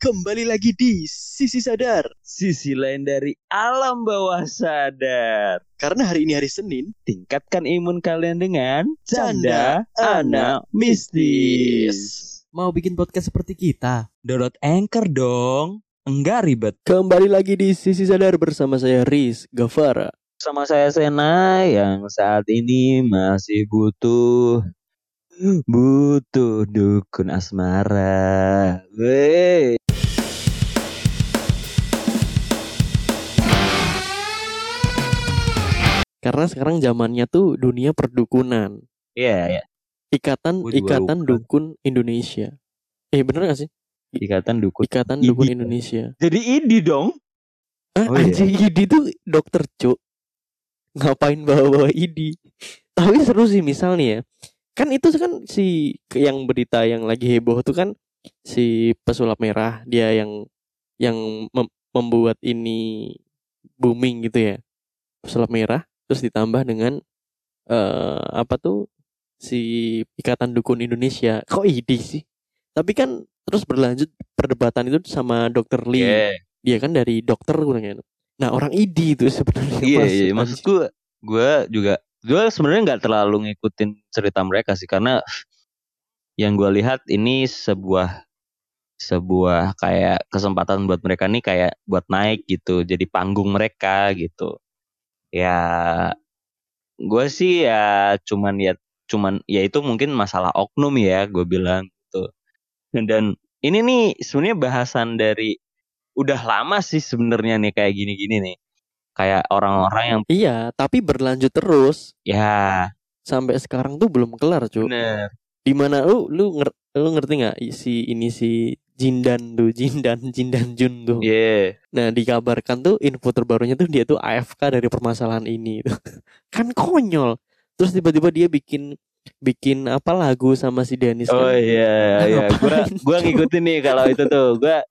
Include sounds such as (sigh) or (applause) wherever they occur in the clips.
Kembali lagi di Sisi Sadar. Sisi lain dari alam bawah sadar. Karena hari ini hari Senin, Tingkatkan imun kalian dengan Canda Anak Mistis. Mau bikin podcast seperti kita? Download Anchor dong. Enggak ribet. Kembali lagi di Sisi Sadar bersama saya Riz Gavara. Sama saya Sena yang saat ini masih butuh butuh dukun asmara. Weh. Karena sekarang zamannya tuh dunia perdukunan. Iya, ya. Ikatan Gua juga Ikatan lupa. Dukun Indonesia. Eh bener gak sih? Ikatan dukun. Ikatan Idi. Dukun Indonesia. Jadi ini dong. Ah, Oh, iya. anjing ID tuh dokter cuk. Ngapain bawa-bawa ID? Tapi seru sih misalnya ya. Kan itu kan si yang berita yang lagi heboh tuh kan si pesulap merah dia yang yang mem- membuat ini booming gitu ya. Pesulap merah terus ditambah dengan eh apa tuh si Ikatan Dukun Indonesia. Kok ID sih? Tapi kan terus berlanjut perdebatan itu sama Dokter Lee Iya. dia kan dari dokter kurangnya. Nah orang ID itu sebenarnya Iya, masuk, iya. anjing. Maksud gue, gue juga, gue sebenarnya nggak terlalu ngikutin cerita mereka sih, karena yang gue lihat ini sebuah sebuah kayak kesempatan buat mereka nih kayak buat naik gitu, jadi panggung mereka gitu. Ya, gue sih ya cuman ya cuman ya itu mungkin masalah oknum ya, gue bilang gitu. Dan ini nih sebenarnya bahasan dari udah lama sih sebenarnya nih kayak gini-gini nih. Kayak orang-orang yang Iya, tapi berlanjut terus ya sampai sekarang tuh belum kelar, cuy. Di mana lu lu nger, lu ngerti nggak si ini si Jindan tuh, Jindan Jindan Jun tuh. Iya. Nah, dikabarkan tuh info terbarunya tuh dia tuh AFK dari permasalahan ini. (laughs) kan konyol. Terus tiba-tiba dia bikin bikin apa lagu sama si Dennis Oh kan. iya iya gua gua ngikutin nih kalau itu tuh. Gua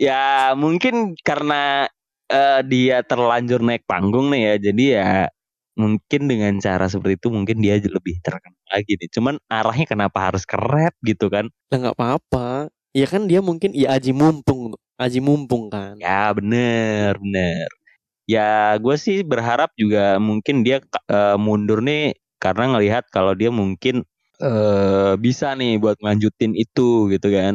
ya mungkin karena eh, dia terlanjur naik panggung nih ya. Jadi ya mungkin dengan cara seperti itu mungkin dia lebih terkenal lagi nih. Cuman arahnya kenapa harus ke rap gitu kan? Lah nggak apa-apa. Ya kan dia mungkin ya aji mumpung, aji mumpung kan. Ya bener bener. Ya gue sih berharap juga mungkin dia eh, mundur nih karena ngelihat kalau dia mungkin eh bisa nih buat ngelanjutin itu gitu kan.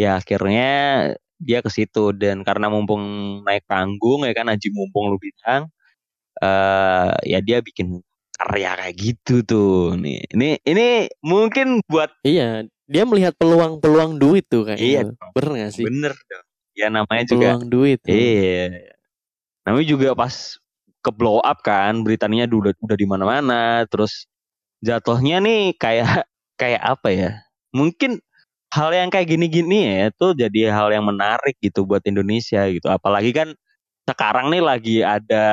Ya akhirnya dia ke situ dan karena mumpung naik panggung ya kan Haji mumpung lu bilang eh ya dia bikin karya kayak gitu tuh nih. Ini ini mungkin buat Iya, dia melihat peluang-peluang duit tuh kayaknya. Iya. Bener gak sih? bener dong. Ya namanya juga Peluang duit. tuh. Iya. Namanya juga pas ke blow up kan, beritanya udah udah di mana-mana, terus jatuhnya nih kayak kayak apa ya? Mungkin hal yang kayak gini-gini ya itu jadi hal yang menarik gitu buat Indonesia gitu. Apalagi kan sekarang nih lagi ada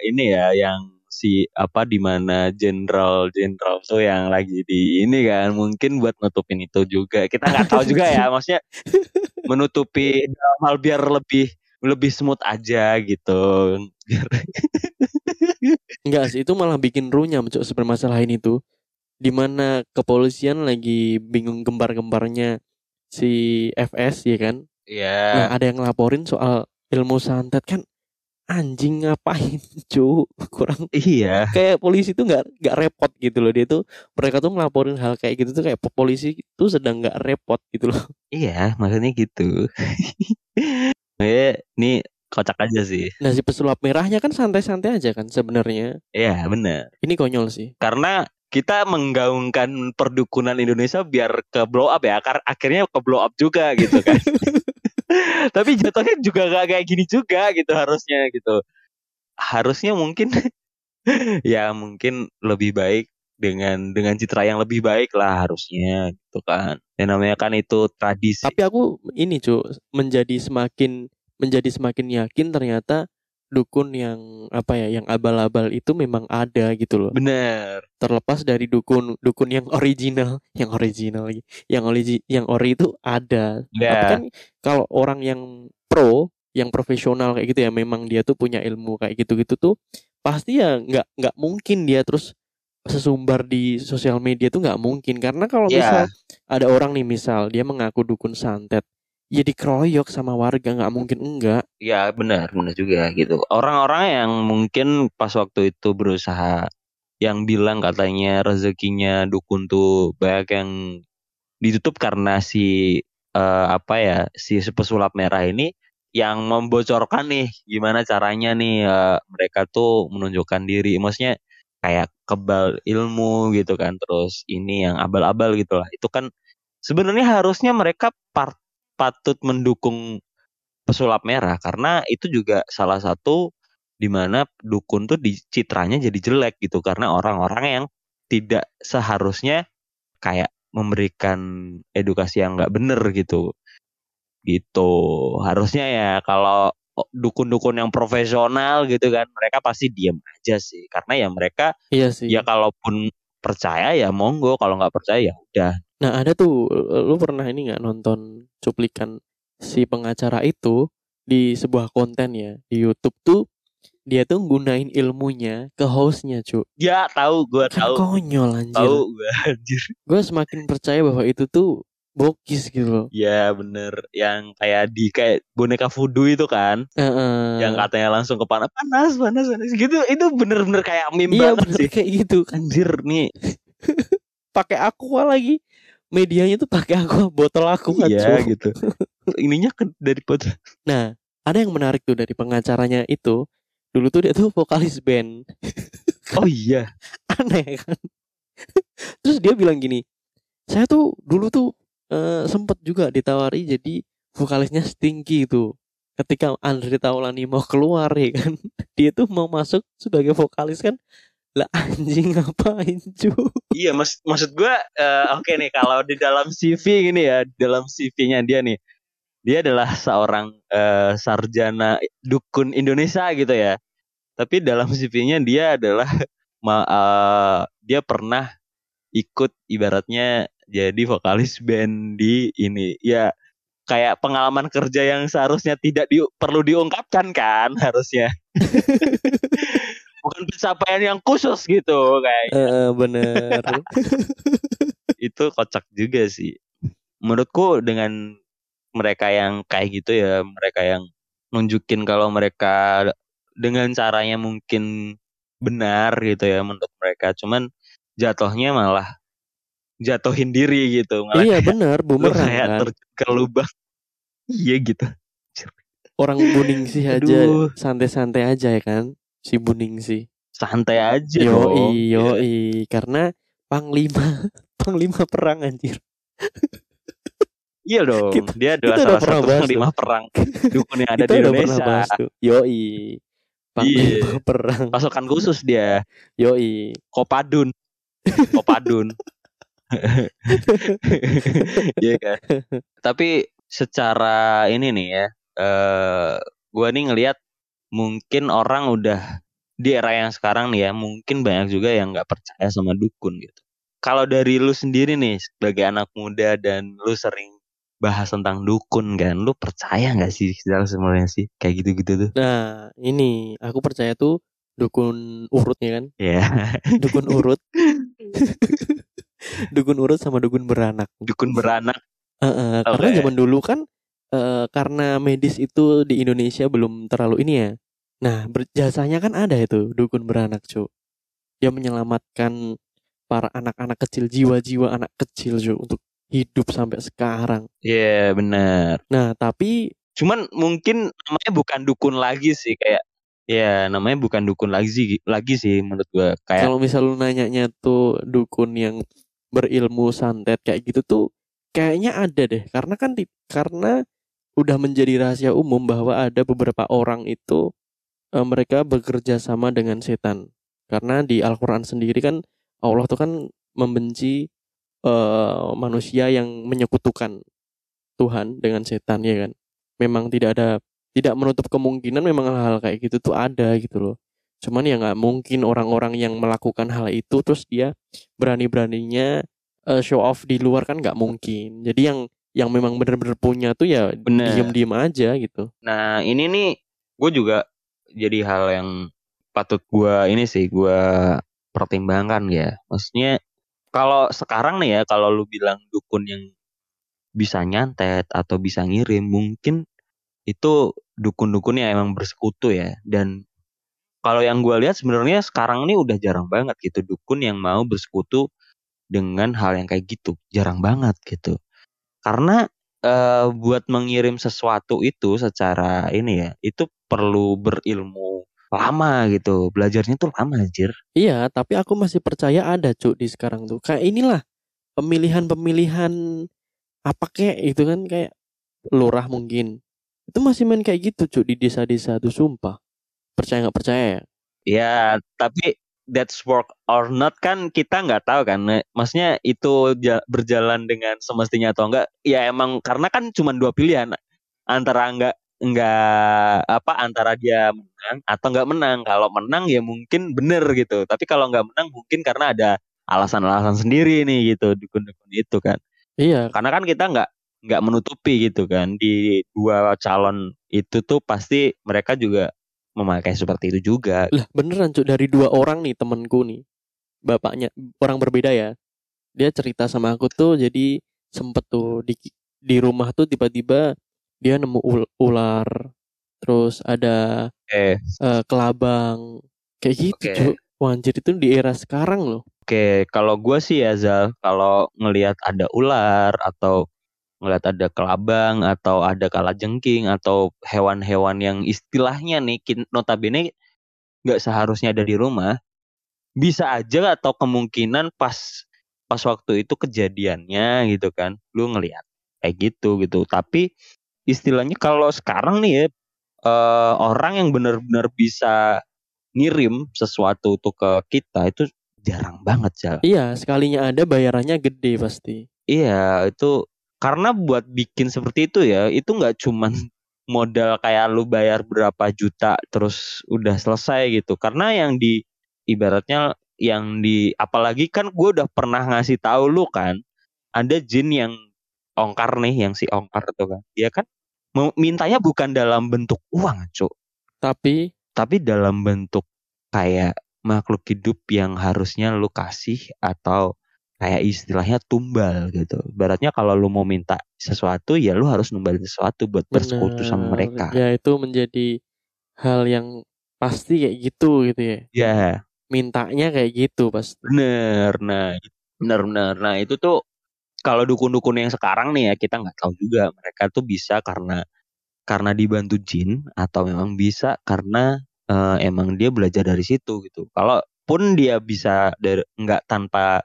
ini ya yang si apa di mana jenderal jenderal tuh yang lagi di ini kan mungkin buat nutupin itu juga kita nggak tahu juga ya (laughs) maksudnya menutupi dalam hal biar lebih lebih smooth aja gitu biar (laughs) Enggak sih, itu malah bikin runyam cok sepermasalahan itu. Di mana kepolisian lagi bingung gembar-gembarnya si FS ya kan. Nah, ya ada yang ngelaporin soal ilmu santet kan anjing ngapain (laughs) cu kurang iya. kayak polisi tuh nggak nggak repot gitu loh. Dia tuh mereka tuh ngelaporin hal kayak gitu tuh kayak polisi tuh sedang nggak repot gitu loh. (laughs) Iya maksudnya gitu. (laughs) Ya ini kocak aja sih. Nah si pesulap merahnya kan santai-santai aja kan sebenarnya. Iya bener. Ini konyol sih. Karena kita menggaungkan perdukunan Indonesia biar ke blow up ya akhirnya ke blow up juga gitu kan tapi jatuhnya juga gak kayak gini juga gitu harusnya gitu. Harusnya mungkin (laughs) ya mungkin lebih baik dengan dengan citra yang lebih baik lah harusnya gitu kan. Yang namanya kan itu tradisi. Tapi aku ini cu menjadi semakin menjadi semakin yakin ternyata dukun yang apa ya yang abal-abal itu memang ada gitu loh. Bener. Terlepas dari dukun dukun yang original yang original lagi yang origi yang ori itu ada. Tapi ya kan kalau orang yang pro yang profesional kayak gitu ya memang dia tuh punya ilmu kayak gitu-gitu tuh pasti ya nggak nggak mungkin dia terus sesumbar di sosial media tuh nggak mungkin. Karena kalau Iya. misal ada orang nih misal dia mengaku dukun santet ya dikeroyok sama warga nggak mungkin enggak Ya benar, benar juga gitu. Orang-orang yang mungkin pas waktu itu berusaha yang bilang katanya rezekinya dukun tuh banyak yang ditutup karena si eh, apa ya si pesulap merah ini yang membocorkan nih gimana caranya nih eh, mereka tuh menunjukkan diri. Maksudnya kayak kebal ilmu gitu kan. Terus ini yang abal-abal gitu lah. Itu kan sebenarnya harusnya mereka part- patut mendukung pesulap merah karena itu juga salah satu di mana dukun tuh di citranya jadi jelek gitu karena orang-orang yang tidak seharusnya kayak memberikan edukasi yang nggak bener gitu. Gitu. Harusnya ya kalau dukun-dukun yang profesional gitu kan mereka pasti diem aja sih. Karena ya mereka iya sih. ya kalaupun percaya ya monggo kalau nggak percaya ya udah Nah ada tuh, lu pernah ini nggak nonton cuplikan si pengacara itu di sebuah konten ya di YouTube tuh dia tuh gunain ilmunya ke hostnya cu. ya tahu gua Kan tahu konyol anjir. tahu gua anjir Gue semakin percaya bahwa itu tuh bokis gitu loh. Ya bener Yang kayak di kayak boneka voodoo itu kan Heeh. Yang katanya langsung ke panas Panas panas panas gitu Itu bener-bener kayak meme iya banget bener sih kayak gitu. Anjir nih (laughs) Pakai aqua lagi. Medianya tuh pakai aqua (laughs) botol aqua Iya cu. gitu (laughs) Ininya ke, dari pot Nah ada yang menarik tuh dari pengacaranya itu. Dulu tuh dia tuh vokalis band. (laughs) Oh iya aneh kan terus dia bilang gini saya tuh dulu tuh eh, sempet juga ditawari jadi vokalisnya Stinky itu ketika Andre Taulani mau keluar ya kan dia tuh mau masuk sebagai vokalis kan lah anjing ngapain cu? Iya mas, maksud gue Oke nih kalau di dalam CV gini ya Dalam CV-nya dia nih Dia adalah seorang eh, sarjana dukun Indonesia gitu ya. Tapi dalam CV-nya dia adalah (laughs) ma, eh, Dia pernah ikut ibaratnya jadi vokalis band di ini. Ya kayak pengalaman kerja yang seharusnya tidak di, perlu diungkapkan kan (laughs) harusnya (laughs) bukan pencapaian yang khusus gitu kayak Eh, bener (laughs) itu kocak juga sih. Menurutku dengan mereka yang kayak gitu ya, mereka yang nunjukin kalau mereka dengan caranya mungkin benar gitu ya menurut mereka, cuman jatuhnya malah jatuhin diri gitu, malah iya (laughs) lu bumerang kayak kan terjun ke lubang. Iya gitu. orang buning sih aja santai-santai aja ya kan si buning sih Santai aja dong. yoi yoi karena panglima (laughs) panglima perang anjir Iya dong. Kita- Dia adalah kita salah satu panglima perang (laughs) dukun yang ada kita di Indonesia. bahas tuh yoi panglima perang Pasukan khusus dia. yoi Kopadun. Kopadun. (laughs) Iya kan. Tapi secara ini nih ya, eh gua nih ngelihat mungkin orang udah di era yang sekarang nih ya, mungkin banyak juga yang nggak percaya sama dukun gitu. Kalau dari lu sendiri nih sebagai anak muda dan lu sering bahas tentang dukun kan, lu percaya nggak sih sebenarnya sih kayak gitu-gitu tuh? nah ini aku percaya tuh dukun urutnya kan Ya, (laughs) dukun urut (laughs) dukun urut sama dukun beranak dukun beranak. Eh, eh, karena zaman dulu kan eh, karena medis itu di Indonesia belum terlalu ini ya. Nah, berjasanya kan ada itu dukun beranak, cu. Dia menyelamatkan para anak-anak kecil, jiwa-jiwa anak kecil, cu, untuk hidup sampai sekarang. Iya, benar. Nah, tapi Cuman mungkin namanya bukan dukun lagi sih kayak ya namanya bukan dukun lagi sih lagi sih menurut gua kayak kalau misal lu nanyanya tuh dukun yang berilmu santet kayak gitu tuh kayaknya ada deh. Karena kan di- karena udah menjadi rahasia umum bahwa ada beberapa orang itu eh, mereka bekerja sama dengan setan. Karena di Al-Qur'an sendiri kan Allah tuh kan membenci eh, manusia yang menyekutukan Tuhan dengan setan ya kan. Memang tidak ada tidak menutup kemungkinan memang hal-hal kayak gitu tuh ada gitu loh. Cuman ya nggak mungkin orang-orang yang melakukan hal itu terus dia berani-beraninya eh, show off di luar kan nggak mungkin. Jadi yang yang memang bener-bener punya tuh ya Bener. diem-diem aja gitu. nah ini nih gue juga jadi hal yang patut gua ini sih gua pertimbangkan ya maksudnya kalau sekarang nih ya kalau lu bilang dukun yang bisa nyantet atau bisa ngirim mungkin itu dukun-dukun yang emang bersekutu ya dan kalau yang gue lihat sebenarnya sekarang ini udah jarang banget gitu dukun yang mau bersekutu dengan hal yang kayak gitu jarang banget gitu karena eh, buat mengirim sesuatu itu secara ini ya itu perlu berilmu lama gitu belajarnya tuh lama anjir Iya, tapi aku masih percaya ada cuk di sekarang tuh. Kayak inilah pemilihan-pemilihan apa kek itu kan kayak lurah mungkin. Itu masih main kayak gitu cuk di desa-desa tuh sumpah. Percaya nggak percaya ya? Ya, tapi that's work or not kan kita nggak tahu kan. Nah, Maksudnya itu ja- berjalan dengan semestinya atau enggak? Ya emang karena kan cuma dua pilihan antara enggak enggak apa antara dia menang atau enggak menang. Kalau menang ya mungkin bener gitu. Tapi kalau enggak menang mungkin karena ada alasan-alasan sendiri nih gitu dukun-dukun itu kan. Iya, Karena kan kita nggak nggak menutupi gitu kan di dua calon itu tuh pasti mereka juga memakai seperti itu juga. lah beneran cuk dari dua orang nih temenku nih. Bapaknya orang berbeda ya. Dia cerita sama aku tuh jadi sempet tuh di di rumah tuh tiba-tiba dia nemu ul- ular. Terus ada Eh, eh, kelabang kayak gitu Oke. cuk. Wah, anjir itu di era sekarang loh. Oke, kalau gue sih ya Zal, kalau ngelihat ada ular atau ngelihat ada kelabang atau ada kalajengking atau hewan-hewan yang istilahnya nih notabene nggak seharusnya ada di rumah, bisa aja atau kemungkinan pas pas waktu itu kejadiannya gitu kan, lu ngelihat kayak gitu gitu. Tapi istilahnya kalau sekarang nih ya eh, orang yang benar-benar bisa ngirim sesuatu tuh ke kita itu jarang banget Zal. Iya, sekalinya ada bayarannya gede pasti. Iya, itu karena buat bikin seperti itu ya, itu nggak cuman (laughs) modal kayak lu bayar berapa juta terus udah selesai gitu. Karena yang di ibaratnya yang di apalagi kan gue udah pernah ngasih tahu lu kan, ada jin yang ongkar nih, yang si ongkar itu kan, dia kan? Mintanya bukan dalam bentuk uang, cuk, Tapi tapi dalam bentuk kayak makhluk hidup yang harusnya lu kasih atau kayak istilahnya tumbal gitu. Baratnya kalau lu mau minta sesuatu ya lu harus numbalin sesuatu buat bersekutu sama mereka. Ya itu menjadi hal yang pasti kayak gitu gitu ya. Ya, Mintanya kayak gitu pasti. bener. Nah, bener bener. Nah, itu tuh kalau dukun-dukun yang sekarang nih ya kita nggak tahu juga mereka tuh bisa karena karena dibantu jin atau memang bisa karena eh, emang dia belajar dari situ gitu. Kalaupun dia bisa nggak tanpa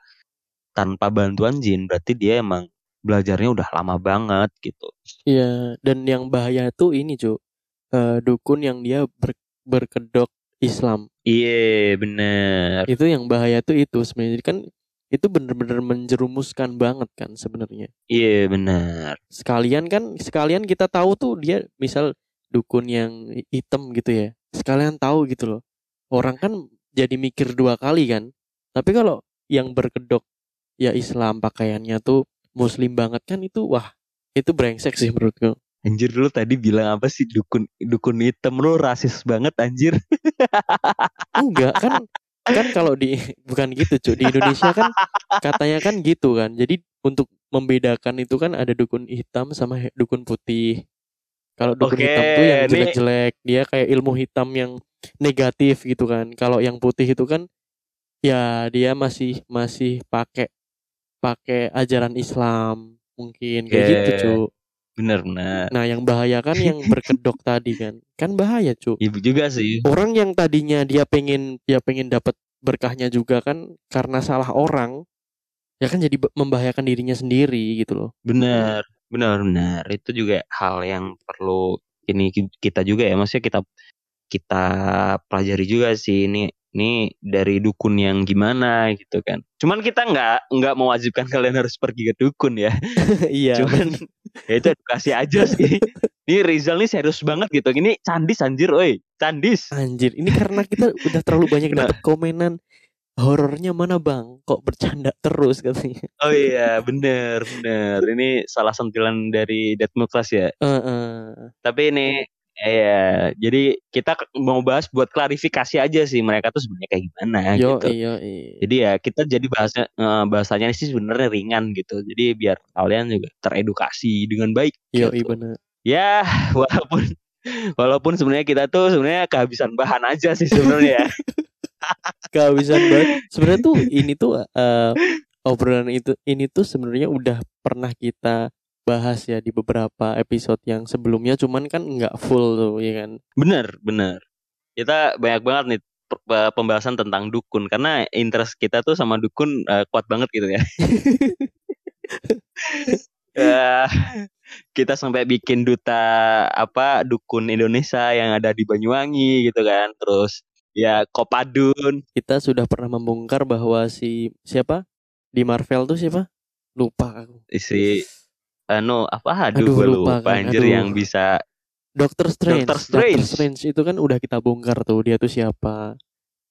tanpa bantuan jin berarti dia emang belajarnya udah lama banget gitu. Iya, dan yang bahaya tuh ini, Cuk. Eh, dukun yang dia ber- berkedok Islam. Iya bener. Itu yang bahaya tuh itu sebenarnya kan itu bener-bener menjerumuskan banget kan sebenarnya. Iya bener. Sekalian kan sekalian kita tahu tuh dia misal dukun yang hitam gitu ya. Sekalian tahu gitu loh. Orang kan jadi mikir dua kali kan. Tapi kalau yang berkedok ya Islam pakaiannya tuh muslim banget kan itu wah itu brengsek sih menurutku. Anjir lu tadi bilang apa sih? Dukun dukun hitam lu rasis banget anjir. (laughs) Enggak kan kan kalau di bukan gitu cuy di Indonesia kan katanya kan gitu kan. Jadi untuk membedakan itu kan ada dukun hitam sama dukun putih. Kalau dukun Oke, hitam tuh yang jelek-jelek dia kayak ilmu hitam yang negatif gitu kan. Kalau yang putih itu kan ya dia masih masih pakai pakai ajaran Islam mungkin kayak Oke. gitu cuy Bener bener. nah yang bahaya kan yang (laughs) berkedok tadi kan kan bahaya cuy Ibu juga sih. orang yang tadinya dia pengen dia pengen dapat berkahnya juga kan karena salah orang ya kan jadi membahayakan dirinya sendiri gitu loh Bener, bener, bener. Itu juga hal yang perlu ini ki- kita juga ya, maksudnya kita kita pelajari juga sih ini ini dari dukun yang gimana gitu kan. Cuman kita nggak nggak mewajibkan kalian harus pergi ke dukun ya. (laughs) iya Cuman (laughs) ya itu edukasi aja sih. Ini Rizal nih serius banget gitu. Ini candis anjir, oi. Candis. anjir ini karena kita udah terlalu banyak dapat komenan horornya mana bang kok bercanda terus katanya Oh iya, bener, bener. Ini salah sentilan dari Death Class ya. Eh, eh. Tapi ini Iya, jadi kita mau bahas buat klarifikasi aja sih mereka tuh sebenarnya kayak gimana Yo gitu. iya Jadi ya kita jadi bahasnya eh, bahasanya sih sebenarnya ringan gitu. Jadi biar kalian juga teredukasi dengan baik. Yo gitu. iya bener. Ya (laughs) walaupun walaupun sebenarnya kita tuh sebenarnya kehabisan bahan aja sih sebenarnya. (laughs) kehabisan banget. Sebenarnya tuh ini tuh eh, obrolan itu ini tuh sebenarnya udah pernah kita bahas ya di beberapa episode yang sebelumnya cuman kan nggak full tuh ya kan. bener bener. Kita banyak banget nih pembahasan tentang dukun karena interest kita tuh sama dukun eh, kuat banget gitu ya. (laughs) Eh, kita sampai bikin duta apa dukun Indonesia yang ada di Banyuwangi gitu kan. Terus ya Kopadun Kita sudah pernah membongkar bahwa si siapa di Marvel tuh siapa? Lupa aku. si anu apa aduh, Aduh, gue lupa lupa, kan, anjir aduh. yang bisa Doctor Strange. Doctor Strange. Strange itu kan udah kita bongkar tuh dia tuh siapa.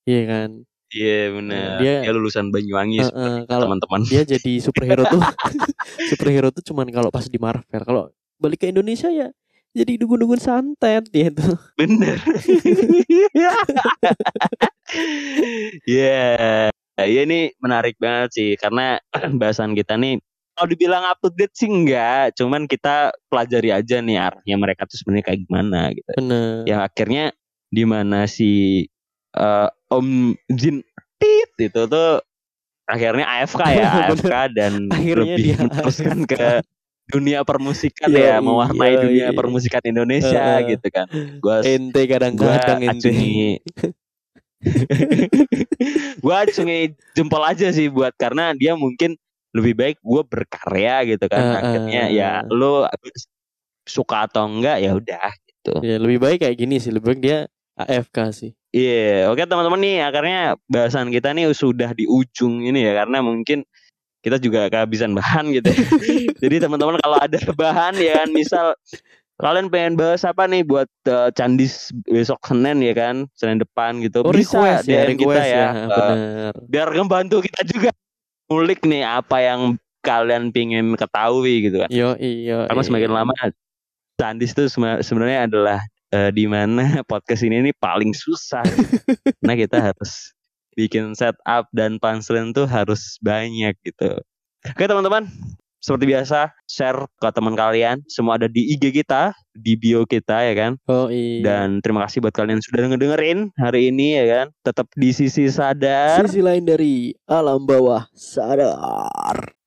Iya kan. iya bener Dia- dia, lulusan Banyuwangi seperti eh, kalau teman-teman dia jadi (laughs) superhero tuh (laughs) superhero tuh cuman kalau pas di Marvel. Kalau balik ke Indonesia ya jadi dukun-dukun santet dia tuh. bener (laughs) ya ya ini menarik banget sih karena (clears throat) bahasan kita nih kalau dibilang up to date sih enggak cuman kita pelajari aja nih arahnya mereka tuh sebenarnya kayak gimana gitu Bener. yang akhirnya di mana si eh, Om Jin Tit itu tuh akhirnya AFK ya. AFK dan Akhirnya lebih dia meneruskan ke dunia permusikan Yoi, ya mewarnai dunia yoi. permusikan Indonesia Heeh. gitu kan gua Ente gua kadang-kadang ente. acungi (laughs) gua acungi jempol aja sih buat karena dia mungkin lebih baik gua berkarya gitu kan Heeh. akhirnya ya lu suka atau enggak ya udah gitu Ya lebih baik kayak gini sih, lebih baik dia AFK sih. Iya, oke teman-teman nih, akhirnya bahasan kita nih sudah di ujung ini ya karena mungkin kita juga kehabisan bahan gitu. ya. (laughs) Jadi teman-teman kalau ada bahan ya kan, misal kalian pengen bahas apa nih buat eh, Candis besok Senin ya kan, Senin depan gitu. Oh Bisa request ya, DM kita request ya. ya, Eh, bener. biar ngebantu kita juga ngulik nih apa yang kalian pingin ketahui gitu kan. Yo iya. Karena semakin lama Candis itu sebenarnya adalah eh, di mana (laughs) podcast ini nih paling susah. (laughs) Karena kita harus bikin setup dan punchline tuh harus banyak gitu. Oke teman-teman, seperti biasa share ke teman kalian. Semua ada di IG kita, di bio kita ya kan. Oh iya. Dan terima kasih buat kalian yang sudah ngedengerin hari ini ya kan. Tetap di sisi sadar. sisi lain dari alam bawah sadar.